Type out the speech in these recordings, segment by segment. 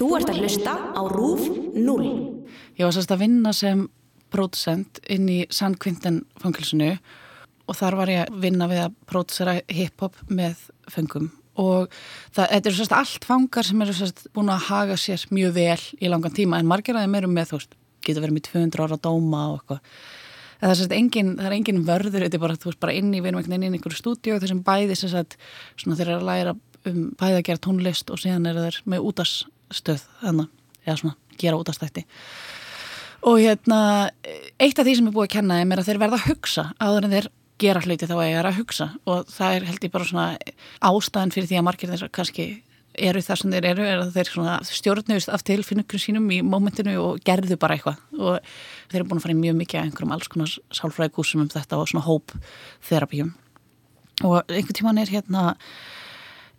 Þú ert að hlusta á RÚF 0. Ég var sérst að vinna sem pródusent inn í San Quentin fangilsinu og þar var ég að vinna við að pródusera hip-hop með fengum og það, þetta eru sérst allt fangar sem eru sérst búin að haga sér mjög vel í langan tíma en margir að þeim eru með þú veist, getur verið með 200 ára dóma og eitthvað það er sérst engin, það er engin vörður þetta er bara, þú veist, bara inni, við erum ekki inn í einhverju stúdíu þessum bæði sérst svona þeir eru að læra um bæði að gera tónlist og síðan eru þeir með útasstöð þannig, eða svona, gera útastætti og hérna eitt af því sem er búið að kenna þeim er að þeir verða að hugsa áður en þeir gera hluti þá að ég er að hugsa. Og það er held ég bara svona ástæðan fyrir því að margir þessar kannski eru það sem þeir eru, er að þeir stjórnust af tilfinningum sínum í mómentinu og gerðu bara eitthvað. Og þeir eru búin að fara í mjög mikið að einhverjum alls konar sálfræðikúsum um þetta og svona hóp þerapíum og einhvern tíman er hérna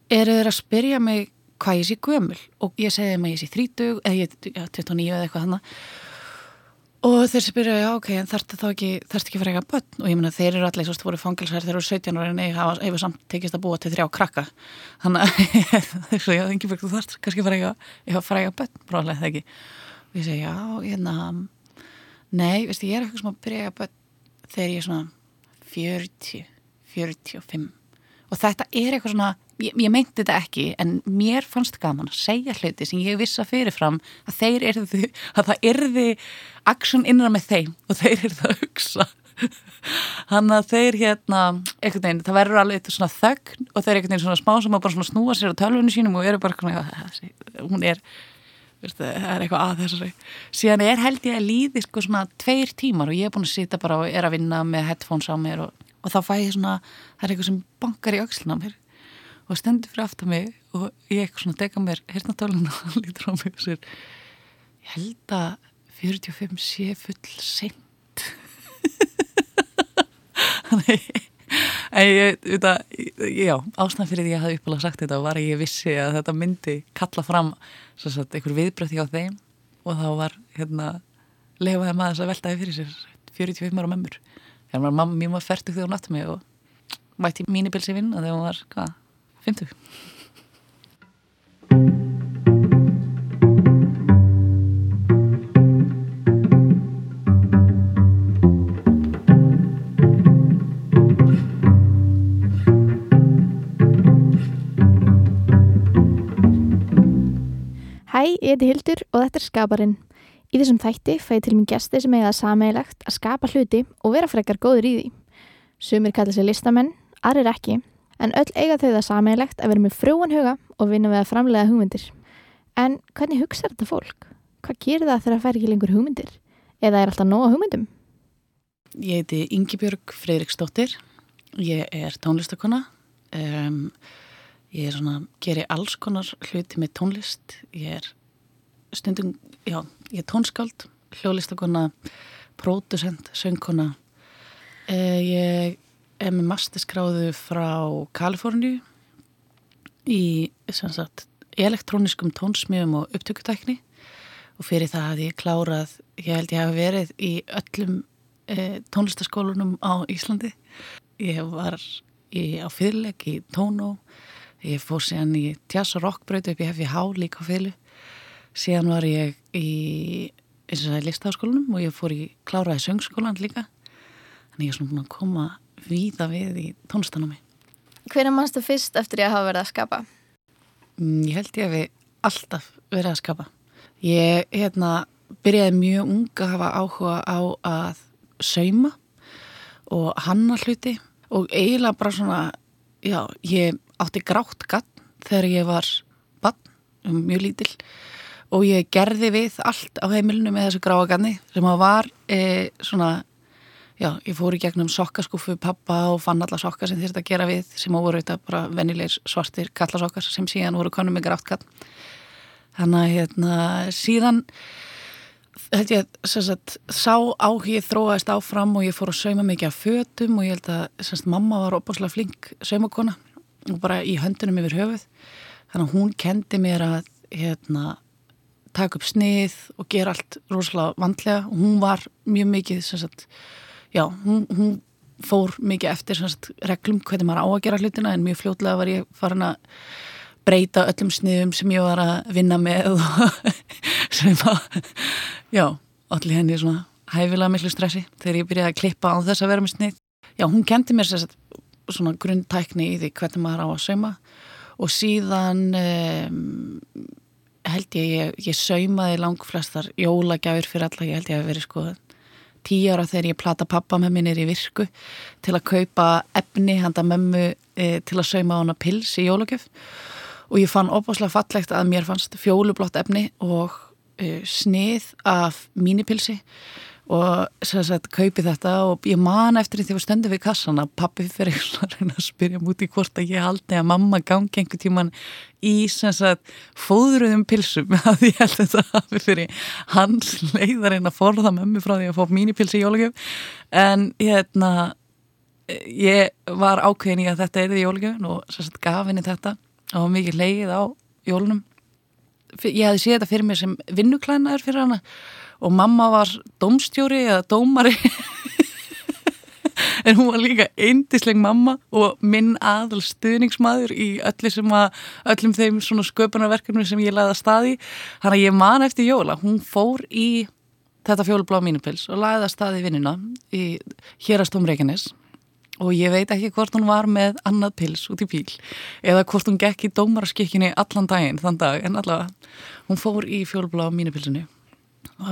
eru þeir að spyrja mig hvað ég sé gömul og ég segi þeim að ég sé 30 eða ég er 29 eða eitthvað þannig Og þeir spyrja, já ok, en þarftu þá ekki, þarftu ekki fyrir eitthvað börn? Og ég minna, þeir eru allir, svo voru fangilsar, þeir eru 17 ára en ég hefur samt tekist að búa til þrjá krakka. Þannig að svo, já, Ingeborg, þú þarfst kannski fyrir eitthvað, fyrir eitthvað börn, bráðlega það ekki. Og ég segi, já, hérna, nei, veist, ég er eitthvað sem að byrja eitthvað börn þegar ég er svona 40, 45. Og þetta er eitthvað svona, ég, ég meinti þetta ekki en mér fannst gaman að segja hluti sem ég vissa fyrirfram að þeir erðu, að það erði aksjón innan með þeim og þeir erðu að hugsa. Hann að þeir hérna einhvern veginn, það verður alveg eitthvað svona þögn og þeir einhvern veginn svona smá sem að bara svona snúa sér á tölvunni sínum og eru bara svona hún er, veistu, það er eitthvað að þessari. Síðan er held ég að líði sko svona tveir tímar og ég er búin að sita bara og er að vinna með headphones á mér og, og þá fæ ég svona, það er eitthvað sem bankar í auksluna mér og stendur fyrir aftan mig og ég eitthvað svona dega mér hérna tóluna og lítur á mig og sér ég held að 45 sé full sent þannig en ég, þetta, já, ástæðan fyrir því að ég hafi uppalega sagt þetta var að ég vissi að þetta myndi kalla fram sagt, einhver viðbröði á þeim og þá var hérna lefaði maður þess að veltaði fyrir sér 45 ára mömmur. Þegar maður mamma mjög maður færtug þegar hún átti mig og mætti mínibilsi vinn og þegar hún var, hvað 50 Hæ, ég heiti Hildur og þetta er Skaparinn. Í þessum þætti fæði til mér gæsti sem það sameigilegt að skapa hluti og vera frekar góður í því. Sumir kalla sér listamenn, aðrir ekki, en öll eiga þau það sameigilegt að vera með frúan huga og vinna við að framlega hugmyndir. En hvernig hugsaður þetta fólk? Hvað gerir það þegar það fær ekki lengur hugmyndir? Eða er alltaf nóga hugmyndum? Ég heiti Yngibjörg Freiriksdóttir, ég er tónlistakona, um, ég er svona, gerir alls konar hluti með tónlist, ég er stundum, já, ég er tónskáld, hljólistakona, pródusent, söngkona, uh, ég er með masterskráðu frá Kaliforníu í sagt, elektróniskum tónsmjöfum og upptökutækni og fyrir það hafði ég klárað, ég held ég hafi verið í öllum e, tónlistaskólunum á Íslandi. Ég var í, á fyrrleik í tónó, ég fór síðan í jazz og rockbröð upp í FIH líka á fyrrlu. Síðan var ég í eins og það er listaháskólanum og ég fór í kláraði söngskólan líka. Þannig ég er svona búin að koma víða við í tónlistanami. Hvernig mannstu fyrst eftir að hafa verið að skapa? Mm, ég held ég að við alltaf verið að skapa. Ég hérna, byrjaði mjög unga að hafa áhuga á að sauma og hanna hluti og eiginlega bara svona, já, ég átti grátt gatt þegar ég var bann, mjög lítill og ég gerði við allt á heimilinu með þessu gráaganni sem að var e, svona Já, ég fór í gegnum sokkaskúfu pappa og fann alla sokkar sem þurfti að gera við sem voru þetta bara vennilegir svartir kallasokkar sem síðan voru konum með gráttkall. Þannig að hérna, síðan held ég að sá áhugið þróaðist áfram og ég fór að sauma mikið af fötum og ég held að sagt, mamma var opáslega flink saumakona og bara í höndunum yfir höfuð. Þannig að hún kendi mér að hérna, taka upp snið og gera allt rosalega vandlega og hún var mjög mikið sagt, já, hún, hún fór mikið eftir sagt, reglum hvernig maður á að gera hlutina en mjög fljótlega var ég farin að breyta öllum sniðum sem ég var að vinna með og sem að, já, allir henni svona hæfilega miklu stressi þegar ég byrjaði að klippa á þess að vera með snið. Já, hún kendi mér sér svona grundtækni í því hvernig maður á að sauma og síðan um, held ég, ég, ég saumaði langflestar jólagjafir fyrir alla, ég held ég að verið sko tíu ára þegar ég plata pappa með minnir í virku til að kaupa efni handa mömmu e, til að sauma hana pils í jólagjöf. Og ég fann opáslega fallegt að mér fannst fjólublott efni og e, snið af mínipilsi og sem sagt kaupi þetta og ég man eftir því þegar við stöndum við kassan að pappi fyrir að reyna að spyrja múti hvort að ég haldi að mamma gangi einhver tíman í sem sagt fóðruðum pilsum. Að ég held að þetta hafi fyrir hans leiðarinn að forða mömmu frá því að fá mínipilsi í jólagjöf. En hérna ég var ákveðin í að þetta er því jólagjöfn og sem sagt gaf henni þetta. Og mikið leið á jólunum. Ég hefði séð þetta fyrir mér sem vinnuklænaður fyrir hana og mamma var domstjóri eða dómari. En hún var líka eindisleg mamma og minn aðal stuðningsmaður í að, öllum þeim sköpunarverkefni sem ég laði að staði hann að ég man eftir Jóla, hún fór í þetta fjólublá mínupils og laði að staði vinnina í hérastum Reykjanes. Og ég veit ekki hvort hún var með annað pils út í bíl eða hvort hún gekk í dómaraskikkinni allan daginn þann dag. En allavega hún fór í fjólublá mínupilsinu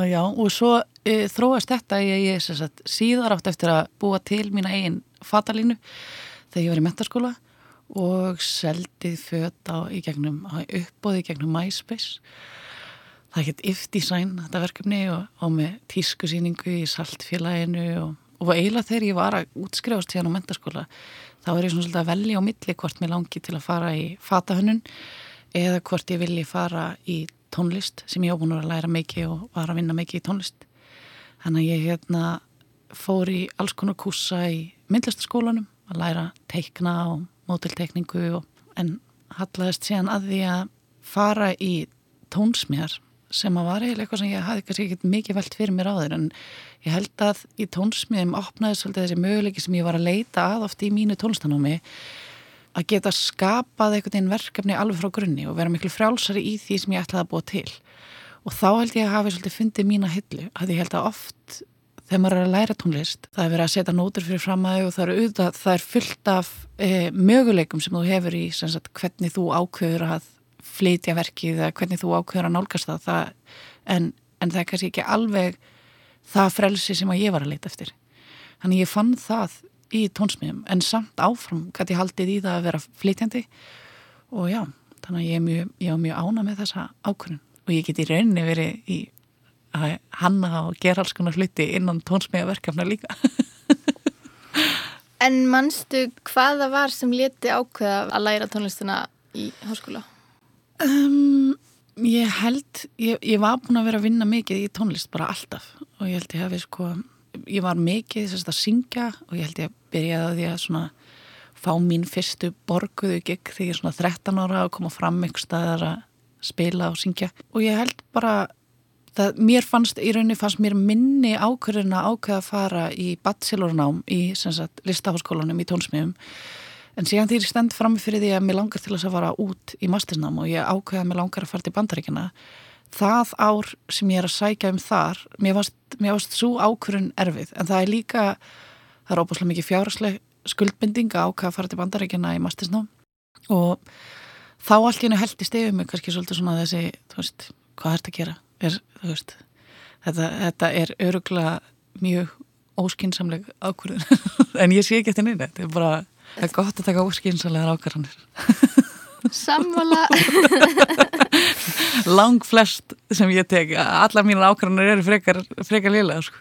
já og svo e, þróast þetta ég, ég sagt, síðar átt eftir að búa til mína eigin fatalínu þegar ég var í mentarskóla og seldið föt á í gegnum uppbóði í gegnum MySpace. Það gett If-Design þetta verkefni og, og með tískusýningu í saltfélaginu og, og eiginlega þegar ég var að útskrifast hérna á mentarskóla þá er ég svona svolítið að velja á milli hvort mér langi til að fara í fatahönnun eða hvort ég vilji fara í tónlist sem ég ábúin að læra mikið og var að vinna mikið í tónlist. Þannig að ég hérna fór í alls konar kúsa í myndlistaskólanum að læra teikna og mótiltekningu og, en hallaðist síðan að því að fara í tónsmjar sem að var eiginlega eitthvað sem ég hafði kannski ekki mikið velt fyrir mér á þeir en ég held að í tónsmjum opnaði svolítið þessi möguleiki sem ég var að leita að oft í mínu tónlistanómi að geta skapað einhvern veginn verkefni alveg frá grunni og vera miklu frjálsari í því sem ég ætlaði að búa til. Og þá held ég að hafi svolítið fundið mína hillu að ég held að oft þegar maður er að læra tónlist það er verið að setja nótur fyrir fram að þau og það er, auðvitað, það er fullt af e, möguleikum sem þú hefur í sagt, hvernig þú ákveður að flytja verkið eða hvernig þú ákveður að nálgast það, það en, en það er kannski ekki alveg það frelsi sem að ég var að leita eftir. Þannig ég fann það í tónsmiðum en samt áfram gæti haldið í það að vera flytjandi. Og já, þannig að ég er mjög, ég er mjög ána með þessa ákvörðun. Og ég get í rauninni verið í að hanna og gera alls konar hluti innan tónsmiðaverkefna líka. En mannstu hvaða var sem leti ákveða að læra tónlistina í háskóla? Um, ég held, ég, ég var búin að vera að vinna mikið í tónlist bara alltaf. Og ég held ég hafi sko ég var mikið sérst, að syngja og ég held ég að byrjaði að því að svona fá mín fyrstu borguðu gig þegar ég er svona 13 ára og koma fram ykkur staðar að spila og syngja. Og ég held bara það, mér fannst, í rauninni fannst mér minni ákveðin að ákveða að fara í bachelornám í sagt, listaháskólanum í tónsmiðum en síðan því ég stend fram fyrir því að mér langar til þess að fara út í mastersnám og ég ákveða að mér langar að fara til bandaríkina það ár sem ég er að sækja um þar mér varst, mér varst svo ákvörun erfið en það er líka það er óbúslega mikið fjárasleg skuldbinding á hvað að fara til bandarækjana í mastisná og þá allt í hennu held í stefið mig kannski svolítið svona þessi þú veist, hvað er þetta að gera? Er, veist, þetta, þetta er öruglega mjög óskinsamleg ákvörðun. En ég sé ekki eftir neina þetta er bara, það er gott að taka óskinsamlegar ákvörðanir Samvala Lang flest sem ég tek Alla mínar ákvæmur eru frekar, frekar liðlega sko.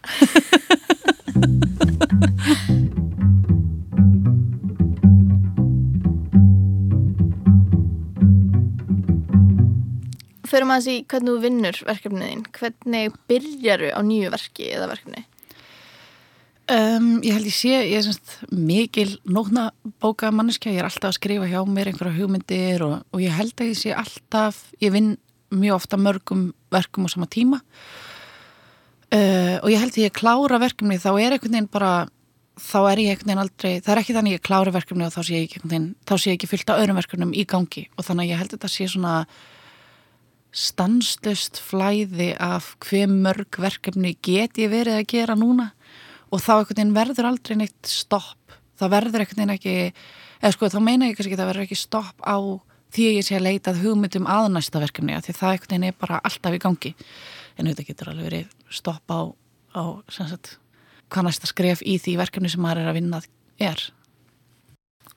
Förum að því hvernig þú vinnur verkefniðin Hvernig byrjaru á nýju verki eða verkefni? Um, ég held ég sé, ég er semst mikil nótna bóka manneskja, ég er alltaf að skrifa hjá mér einhverja hugmyndir og, og ég held að ég sé alltaf, ég vinn mjög ofta mörgum verkum á sama tíma. Uh, og ég held að ég klára verkefni þá er einhvern veginn bara, þá er ég einhvern veginn aldrei, það er ekki þannig ég klári verkefni og þá sé ég einhvern veginn, þá sé ég ekki fyllt á öðrum verkefnum í gangi. Og þannig að ég held að þetta sé svona stanslust flæði af hver mörg verkefni get ég verið að gera núna. Og þá einhvern veginn verður aldrei neitt stopp, það verður einhvern veginn ekki, eða sko þá meina ég kannski ekki það verður ekki stopp á því ég sé að leitað hugmyndum að næsta verkefni að því það einhvern veginn er bara alltaf í gangi. En þetta getur alveg verið stopp á, á sagt, hvað næsta skref í því verkefni sem maður er að vinna er.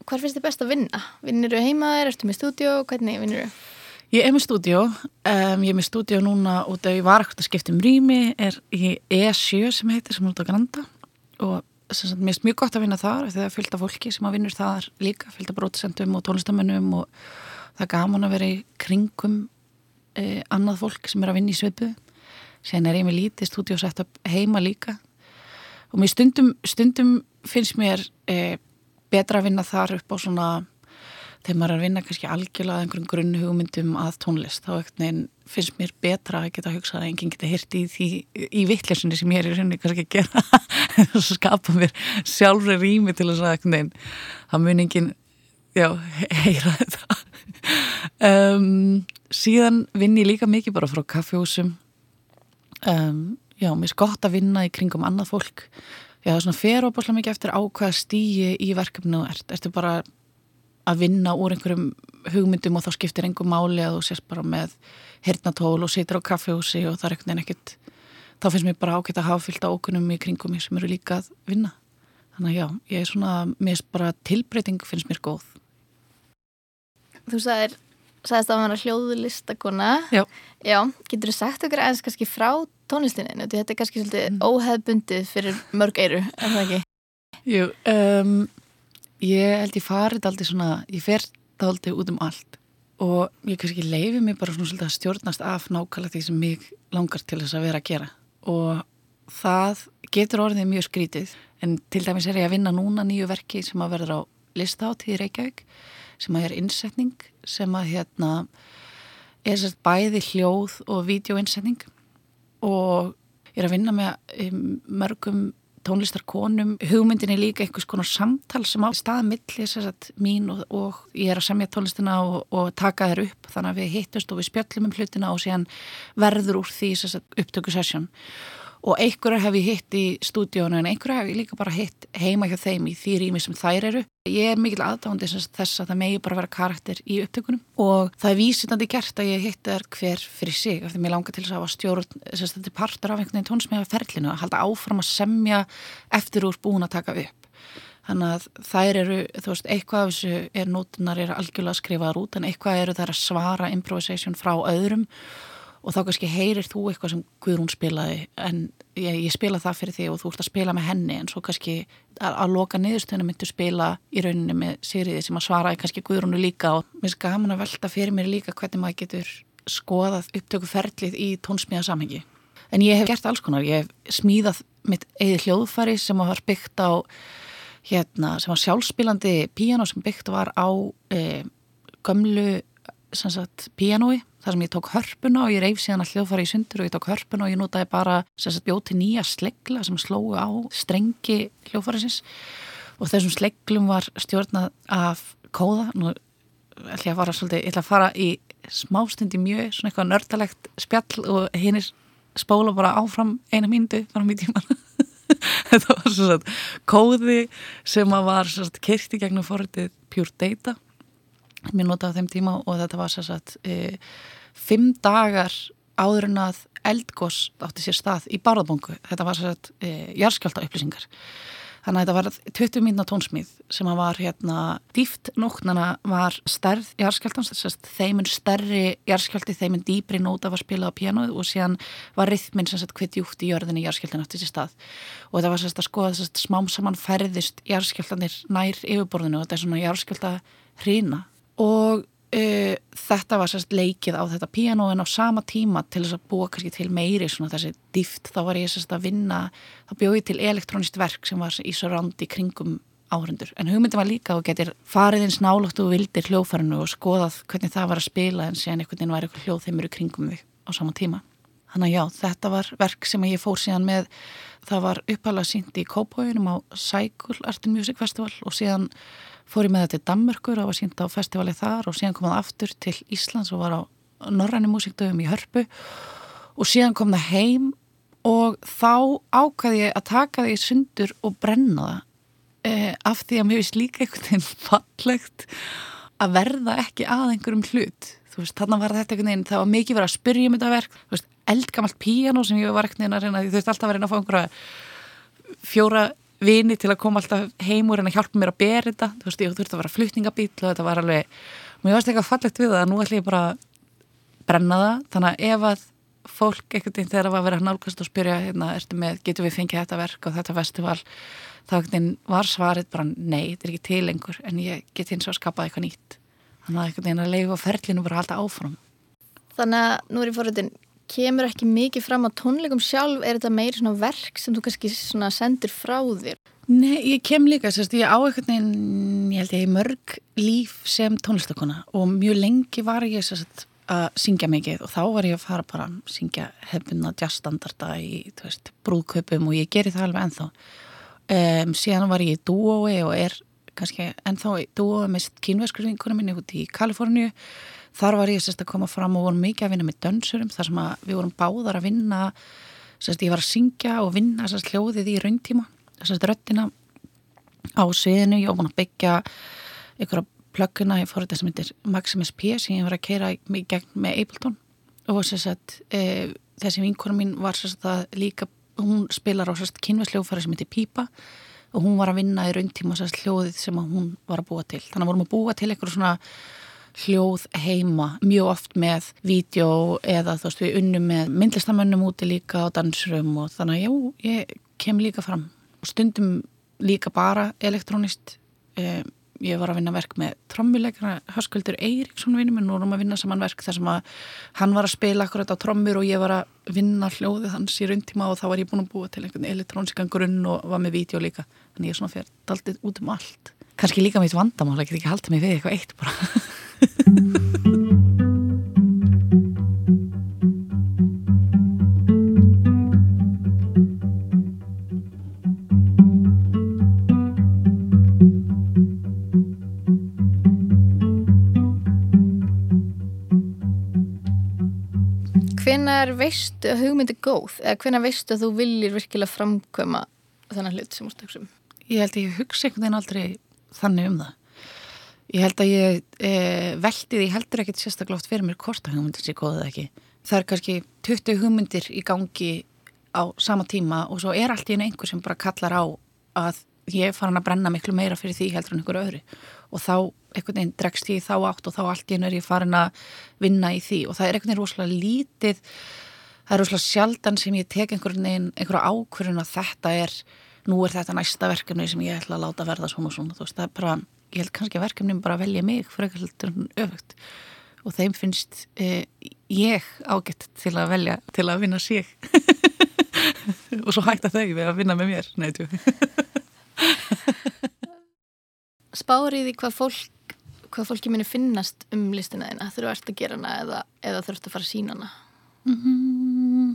Hvar finnst þið best að vinna? Vinnir þú heimaður, ertu með stúdjó, hvernig vinnir þú? Ég er með stúdjó, um, ég er með stúdjó núna út af ég var ekkert að skipta um rými, er í E7 sem heitir, sem er út á Granda. Og sagt, mér finnst mjög gott að vinna þar þegar það er fyllt af fólki sem að vinnur þar líka, fyllt af brótisendum og tónlistamönnum og það er gaman að vera í kringum eh, annað fólk sem er að vinna í svipu. Sen er ég með lítið stúdjósett heima líka og mér stundum, stundum finnst mér eh, betra að vinna þar upp á svona þegar maður er að vinna kannski algjörlega einhverjum grunn hugmyndum að tónlist þá finnst mér betra að geta hugsað að enginn geta hirti í, því, í vittlesunni sem ég er í rauninni kannski að gera og skapa mér sjálfur rými til þess að það mun enginn já, heyra þetta. Um, síðan vinn ég líka mikið bara frá kaffjósum um, já, mér er gott að vinna í kringum annað fólk. Já, svona fer opaslega mikið eftir ákvaða stíi í verkefnu og ert, ertu bara að vinna úr einhverjum hugmyndum og þá skiptir einhver máli að þú sést bara með hernatól og situr á kaffehúsi og það er ekkert þá finnst mér bara ágætt að hafa fyllt á okkunum í kringum mig sem eru líka að vinna. Þannig að já, ég er svona mér er bara tilbreyting finnst mér góð Þú sagðir sagðist að það var hljóðlistakona. Já, já Getur þú sagt okkur aðeins kannski frá tónlistinni? Þetta er kannski svolítið mm. óheðbundið fyrir mörg eiru, er það ekki? Jú, um, Ég held ég farið aldrei svona, ég fer aldrei út um allt. Og ég kannski leifi mig bara svona svolítið að stjórnast af nákvæmlega því sem mig langar til þess að vera að gera. Og það getur orðið mjög skrítið. En til dæmis er ég að vinna núna nýju verki sem að verður á listátt í Reykjavík sem að er innsetning sem að hérna er sérst bæði hljóð og vídeoinnsetning og ég er að vinna með mörgum tónlistarkonum, hugmyndin er líka einhvers konar samtal sem á staða milli sagt, mín og, og ég er að semja tónlistina og, og taka þér upp þannig að við hittust og við spjöllum um hlutina og síðan verður úr því upptökusessjón og einhverjar hef ég hitt í stúdíónu en einhverjar hef ég líka bara hitt heima hjá þeim í því rými sem þær eru. Ég er mikil aðdándi þess að það megi bara vera karakter í upptökunum og það er vísitandi gert að ég hitt þær hver fyrir sig af því mér langar til þess að hafa stjórn, þess að þetta er partur af einhvern veginn tónsmíða ferlinu að halda áfram að semja eftir úr búin að taka upp. Þannig að þær eru, þú veist, eitthvað af þessu er nótunar er algjörlega skrifaðar út en eitthvað eru þær að svara improvisation frá öðrum og þá kannski heyrir þú eitthvað sem Guðrún spilaði en ég, ég spila það fyrir því og þú ert að spila með henni en svo kannski að, að loka niðurstöðinu myndu spila í rauninni með sériði sem að svaraði kannski Guðrúnu líka og mér finnst gaman að velta fyrir mér líka hvernig maður getur skoðað upptökuferlið í tónsmíðasamhengi. En ég hef gert alls konar, ég hef smíðað mitt eigið hljóðfari sem var byggt á hérna, sem var sjálfspilandi píano sem byggt var á e, gömlu pianoi þar sem ég tók hörpuna og ég reyf síðan að hljóðfara í sundur og ég tók hörpuna og ég notaði bara bjóti nýja slegla sem slói á strengi hljóðfariðsins og þessum sleglum var stjórnað af kóða. Nú ætla ég að fara svolítið, ég ætla að fara í smástundi mjög, svona eitthvað nördalegt spjall og hinnir spóla bara áfram eina míndu fram í tíman þetta var svona kóði sem að var kyrkt í gegnum forritið Pure Data notaði á þeim tíma og þetta var sérsagt e, fimm dagar áður en að eldgós átti sér stað í Bárðabungu þetta var sérsagt e, jarðskjálta upplýsingar þannig að þetta var 20 mínuna tónsmíð sem að var hérna dýft nóknana var stærð jarðskjáltans sérst, þeimun stærri jarðskjálti þeimun dýbri nóta var spilað á pianoð og síðan var rithminn sem sagt hvitt júkt í jörðinni jarðskjáltan átti sér stað. Og þetta var sérst að skoða sérst smám saman ferðist jarðskjáltanir nær yfirborðinu og þetta er svona jarðskjálta hrína og uh, þetta var sérst leikið á þetta piano en á sama tíma til þess að búa kannski til meiri svona þessi dýft þá var ég sérst að vinna þá bjóði til elektrónist verk sem var í í kringum áhundur en hugmyndin var líka og getur farið eins nálagt og vildir hljóðfærinu og skoðað hvernig það var að spila en séðan einhvern veginn var eitthvað hljóð þeim eru kringum við á sama tíma. Þannig að já, þetta var verk sem ég fór síðan með, það var uppalega sínt í Kópóinum á Cycle Art and Music Festival og síðan fór ég með þetta til Danmörkur og var sínt á festivali þar og síðan kom það aftur til Íslands og var á Norræni músikdöfum í Hörpu. Og síðan kom það heim og þá ákvaði ég að taka því sundur og brenna það eh, af því að mér finnst líka einhvern veginn fallegt að verða ekki að einhverjum hlut. Veist, þarna var þetta einhvern veginn, það var mikið verið að spyrja um þetta verk, veist, eldgamalt píano sem ég var einhvern veginn að reyna, þú veist, alltaf að reyna að fá einhverja fjóra vini til að koma alltaf heim og reyna að hjálpa mér að bera þetta, þú veist, ég þurfti að vera flutningabíl og þetta var alveg, mér varst eitthvað fallegt við það, nú ætlum ég bara að brenna það, þannig að ef að fólk einhvern veginn þegar var að vera nálgast og spyrja, hérna, með, getur við fengið þetta verk og þetta festival, þá var svarið bara nei, þetta er ekki til lengur en ég get hins og skapað eitthvað nýtt. Þannig að einhvern veginn að leifa ferlinu bara alltaf áfram. Þannig að nú er ég fórhundin kemur ekki mikið fram á tónleikum sjálf er þetta meiri svona verk sem þú kannski sendir frá þér? Nei, ég kem líka, sérst, ég á veginn ég held ég mörg líf sem tónlistakona og mjög lengi var ég sérst að syngja mikið og þá var ég að fara bara að syngja hefðuna jazzstandarda í veist, brúðkaupum og ég geri það alveg ennþá um, síðan var ég í dúói og er kannski ennþá í dúói með kynveskurvingunum minni út í Kaliforníu þar var ég sérst að koma fram og vorum mikið að vinna með dönsurum þar sem við vorum báðar að vinna sérst ég var að syngja og vinna sérst hljóðið í rauntíma sérst röttina á sviðinu, ég var búin að byggja einhverja plögguna, ég fór þetta sem heitir Maximus P sem ég var að keira í gegn með Ableton. Og sérst e, þessi vinkunum mín var sérst að líka hún spilar á sérst kynvesljófæri sem heitir Pípa og hún var að vinna í rauntíma sérst hljóðið sem hún var að búa til. Þannig að vorum að búa til eitthvað svona hljóð heima mjög oft með vídeo eða þú veist við unnum með myndlistamönnum úti líka á dansurum og þannig að já, ég kem líka fram. Og stundum líka bara elektrónist um, ég var að vinna verk með trommuleikana Höskuldur Eiríksson vinnum en nú erum að vinna saman verk þar sem að hann var að spila akkurat á trommur og ég var að vinna hljóðið hans í rauntíma og þá var ég búin að búa til einhvern elektrónskan grunn og var með vídeo líka. Þannig ég er svona fyrir aldrei út um allt. Kannski líka mitt vandamál, ég get ekki haldið mig við eitthvað eitt bara hvenar veistu að hugmyndi góð eða hvenar veistu að þú viljir virkilega framkvæma þennan hlut sem úrst hugsa um? Ég held að ég hugsa einhvern veginn aldrei þannig um það. Ég held að ég e, veldi því heldur ekkert sérstaklega oft fyrir mér hvort að hugmyndir sé góðið ekki. Það er kannski 20 hugmyndir í gangi á sama tíma og svo er allt í einu einhver sem bara kallar á að ég er farin að brenna miklu meira fyrir því heldur en einhver öðru. Og þá einhvern veginn dregst ég þá átt og þá allt í einu er ég farin að vinna í því. Og það er einhvern veginn rosalega lítið það er rosalega sjaldan sem ég tek einhvern veginn einhverja ákvörðun að þetta er nú er þetta næsta verkefni sem ég ætla að láta verða svona og svona. Þú veist það er bara, ég held kannski að verkefnin bara velja mig eitthvað öfugt. Og þeim finnst eh, ég ágætt til að velja til að vinna sig. Og svo hægt að þau við að vinna með mér. Neitu Spárið í hvað fólk hvað fólki minni finnast um listina þína? Þurfu að erst að gera hana eða, eða þurftu að fara að sína hana? Mm -hmm.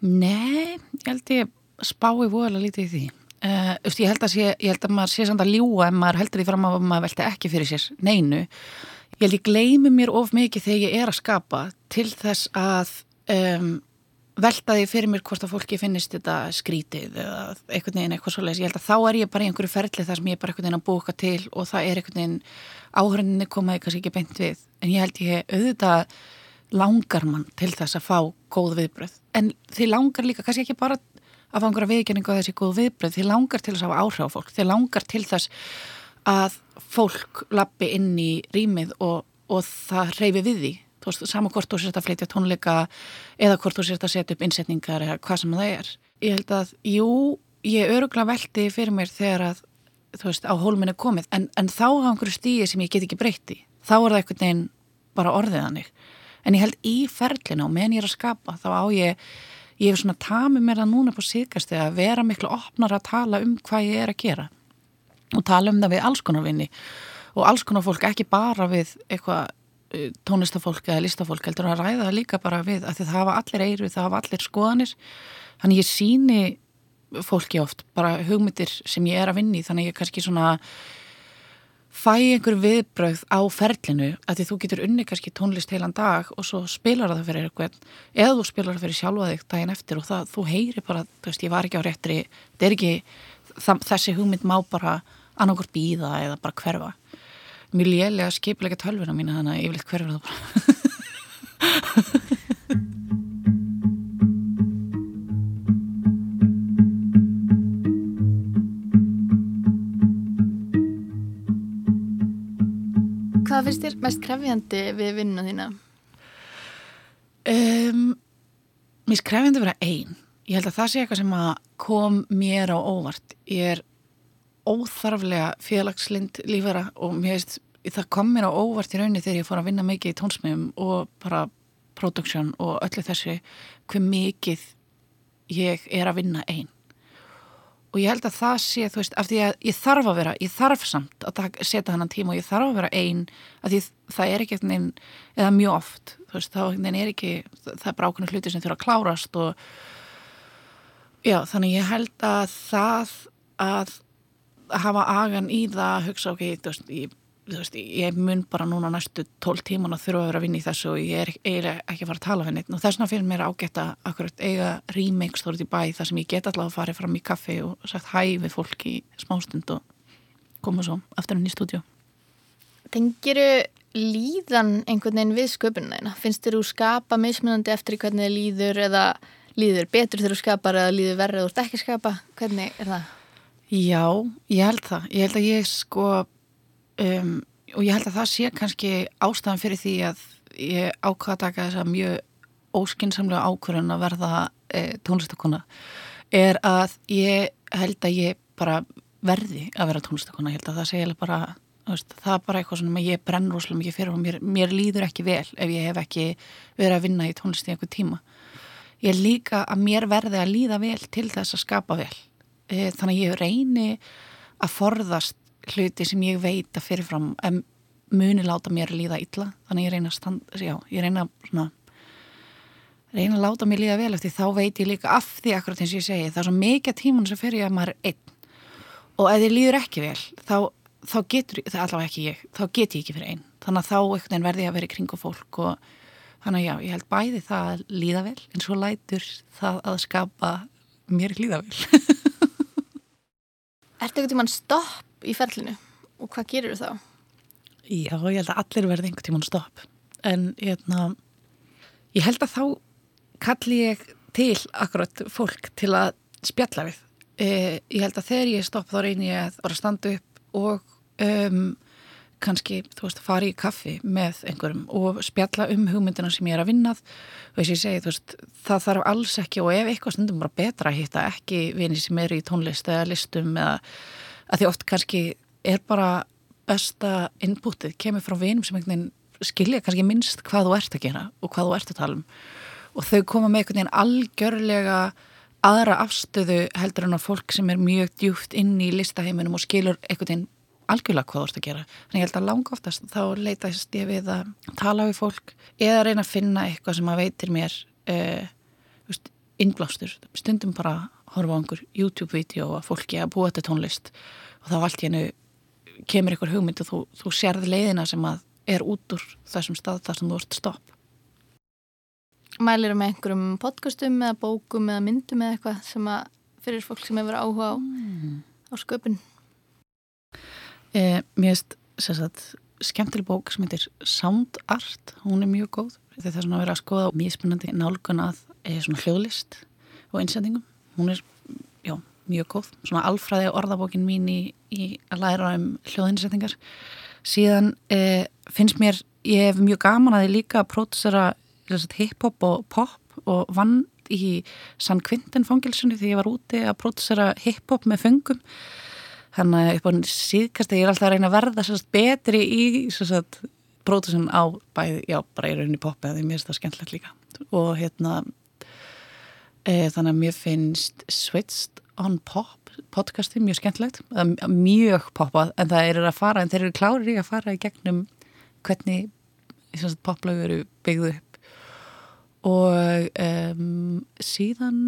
Nei ég held ég spái voðalega lítið í því uh, ég, held sé, ég held að maður sé samt að ljúa en maður heldur því fram að maður velta ekki fyrir sér neinu ég held ég gleymi mér of mikið þegar ég er að skapa til þess að um, velta því fyrir mér hvort að fólki finnist þetta skrítið eða einhvern veginn eitthvað svo leiðis. Ég held að þá er ég bara í einhverju ferli þar sem ég er bara einhvern veginn að búka til og það er einhvern veginn áhörninni komaði kannski ekki beint við. En ég held ég auðvitað langar mann til þess að fá góð viðbröð. En þið langar líka kannski ekki bara að fá einhverja viðkenningu á þessi góð viðbröð. Þið langar til þess að hafa áhrif á fólk. Þið langar til þess að fólk lappi inn í rýmið og, og það reyfi við því þú veist, saman hvort þú sért að flytja tónleika eða hvort þú sért að setja upp innsetningar eða hvað sem það er. Ég held að, jú, ég örugla veldi fyrir mér þegar að, þú veist, á hólminni komið, en, en þá hafa einhverju stíði sem ég get ekki breytti. Þá er það einhvern veginn bara orðiðanig. En ég held í ferlinu og meðan ég er að skapa, þá á ég, ég hef svona tamið mér að núna på síkast að vera miklu opnar að tala um hvað ég er að gera. Og tala um það við alls konar vinni og alls konar fólk, ekki bara við eitthvað uh, tónlistafólk eða listafólk heldur að ræða það líka bara við að það hafa allir eiru, það hafa allir skoðanir. Þannig ég síni fólki oft bara hugmyndir sem ég er að vinni þannig ég kannski svona fæ einhver viðbröð á ferlinu að því þú getur unni kannski tónlist heilan dag og svo spilar það fyrir eitthvað eða þú spilar það fyrir sjálfa þig daginn eftir og það, þú heyri bara, þú veist, ég var ekki á réttri þetta er ekki, það, þessi hugmynd má bara annarkort býða eða bara hverfa. Mjög lélega skipilega tölvuna mína þannig að ég vil eitthvað hverfa það bara Hvað finnst þér mest krefjandi við vinnuna þína? Um, mér er krefjandi að vera einn. Ég held að það sé eitthvað sem kom mér á óvart. Ég er óþarflega félagslind lífara og mér veist, það kom mér á óvart í rauninni þegar ég fór að vinna mikið í tónsmjöfum og bara production og öllu þessu hver mikið ég er að vinna einn og ég held að það sé, þú veist, af því að ég þarf að vera, ég þarf samt að setja hann tíma og ég þarf að vera einn af því það er ekki eitthvað neinn, eða mjög oft, þú veist, þá er ekki það er bara ákveðinu hluti sem þurfa að klárast og já, þannig ég held að það að hafa agan í það, hugsa ok, þú veist, ég Veist, ég mun bara núna næstu tól tíman að þurfa að vera að vinna í þessu og ég er eiginlega ekki að fara að tala henni og þess vegna fyrir mér ágætt að akkurat eiga rýmings þórið í bæ þar sem ég get allavega að fara fram í kaffi og sagt hæ við fólk í smástund og koma svo aftur inn í stúdjó Tengiru líðan einhvern veginn við sköpunina? Finnst þér þú skapa mismunandi eftir hvernig þið líður eða líður betur þegar þú skapar eða líður verður þú ekki skapa? Hvernig er það? Já, ég held það. Ég held að ég sko um, og ég held að það sé kannski ástæðan fyrir því að ég ákvaða að taka þessa mjög óskinsamlega ákvörðun að verða e, tónlistakona er að ég held að ég bara verði að vera tónlistakona, ég held að það segja bara, það er bara eitthvað sem ég brenn rosalega mikið fyrir og mér, mér líður ekki vel ef ég hef ekki verið að vinna í tónlist í einhver tíma. Ég líka að mér verði að líða vel til þess að skapa vel. E, þannig að ég reyni að forðast hluti sem ég veit að fyrirfram muni láta mér líða illa. Þannig ég reyna að standa, já, ég reyna svona, reyna að láta mér líða vel eftir þá veit ég líka af því akkurat eins ég segi, það er svo mikið tímun sem fer ég að maður er einn. Og ef þið líður ekki vel þá, þá getur, það er allavega ekki ég þá get ég ekki fyrir einn, þannig að þá verði ég að vera í kringu fólk og þannig að já, ég held bæði það að líða vel en svo lætur það að skapa mér líða vel. Ertu eitthvað tíman stopp í ferlinu? Og hvað gerir þú þá? Já, ég held að allir verði einhvern tíman stopp. En hérna, ég held að þá kalli ég til akkurat fólk til að spjalla við. Eh, ég held að þegar ég stopp þá reynir ég að, að standa upp og um, kannski, þú veist, fara í kaffi með einhverjum og spjalla um hugmyndina sem ég er að vinnað og þess að ég segi, þú veist, það þarf alls ekki og ef eitthvað stundum bara betra að hitta ekki vini sem eru í tónlist eða listum eða að því oft kannski er bara besta inputið kemur frá vinum sem einhvern veginn skilja kannski minnst hvað þú ert að gera og hvað þú ert að tala um og þau koma með einhvern veginn algjörlega aðra afstöðu heldur en að fólk sem er mjög djúft inn í listaheiminum og skilur einhvern veginn algjörlega hvað þú ert að gera. Þannig ég held að langa oftast þá leitast ég við að tala við fólk eða reyna að finna eitthvað sem að veitir mér uh, innblástur. Stundum bara horfa á einhver YouTube-vídeó að fólki að búa þetta tónlist og þá allt hennu kemur einhver hugmynd og þú, þú sérð leiðina sem að er út úr þessum stað þar sem þú ert stopp. Mælir um einhverjum podcastum eða bókum eða myndum eða eitthvað sem að fyrir fólk sem hefur áhuga á, mm. á sköpun? Eh, mér finnst skemmtileg bók sem heitir Sound Art, hún er mjög góð. Þetta er svona að vera að skoða mjög spennandi nálgun að eh, svona hljóðlist og einsendingum hún er já, mjög góð, svona alfræði orðabókin mín í, í að læra um hljóðinsettingar síðan eh, finnst mér, ég hef mjög gaman að ég líka að prótsera hip-hop og pop og vann í San Quintin fangilsunni því ég var úti að prótsera hip-hop með fengum þannig að upp á síðkast ég er alltaf að reyna að verða sérst, betri í prótsun á bæði, já, bara í rauninni pop eða því mér finnst það skemmtilegt líka. Og hérna þannig að mér finnst Switched on Pop podcasti mjög skemmtilegt, mjög poppað en það eru að fara, en þeir eru klárið í að fara í gegnum hvernig poplögu eru byggðu upp. Og um, síðan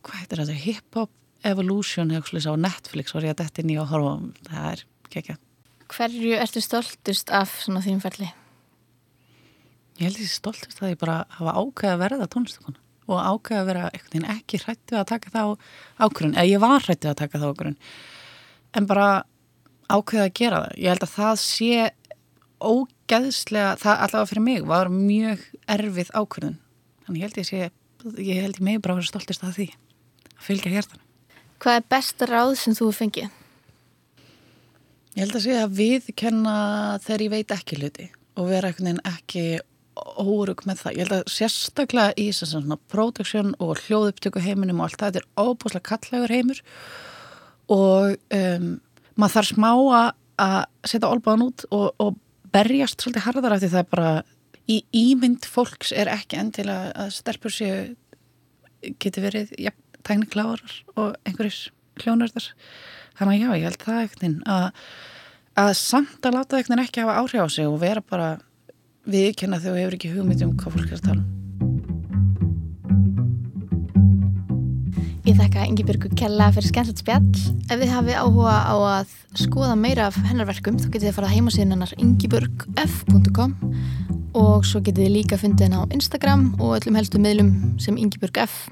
hvað heitir þetta, hip-hop evolution á Netflix var ég að detti nýja og horfa það er ekki Hverju ertu stoltust af svona þín ferli? Ég held því stoltust að ég bara hafa ákveð að verða tónlistakona og ákveð að vera eitthvað ekki hrættu að taka þá ákvörun, eða ég var hrættu að taka þá ákvörun en bara ákveð að gera það. Ég held að það sé ógeðslega, það allavega fyrir mig var mjög erfið ákvörun þannig ég held ég sé, ég held ég mig bara að vera stoltust af því að fylgja hértan. Hvað er besta ráð sem þú fengið? Ég held að segja að viðkenna þegar ég veit ekki hluti og vera ekki órug með það. Ég held að sérstaklega í svona production og hljóðupptöku heiminum og allt það, þetta er óbúslega kallegur heimur og um, maður þarf smá að setja olbáðan út og, og berjast svolítið harðar af því það er bara í ímynd fólks er ekki endilega að sterfur séu geti verið ja, tækniklárar og einhverjir hljónardar þannig að já, ég held það ekkert að, að samt að láta ekkert ekki hafa áhrif á sig og vera bara viðkynna þegar þú hefur ekki hugmynd um hvað fólk er að tala um. Ég þakka Ingi Björgu Kella fyrir skemmtilegt spjall. Ef þið hafið áhuga á að skoða meira af hennarverkum þá getið þið farað heimasíðan hennar ingiburgf.com og svo getið þið líka fundið henn á Instagram og öllum helstu miðlum sem Ingiburgf.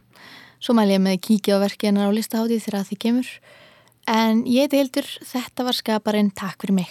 Svo mæl ég með að kíkja á verkið hennar á listaháttið þegar þið kemur. En ég heiti Hildur, þetta var skaparinn, takk fyrir mig.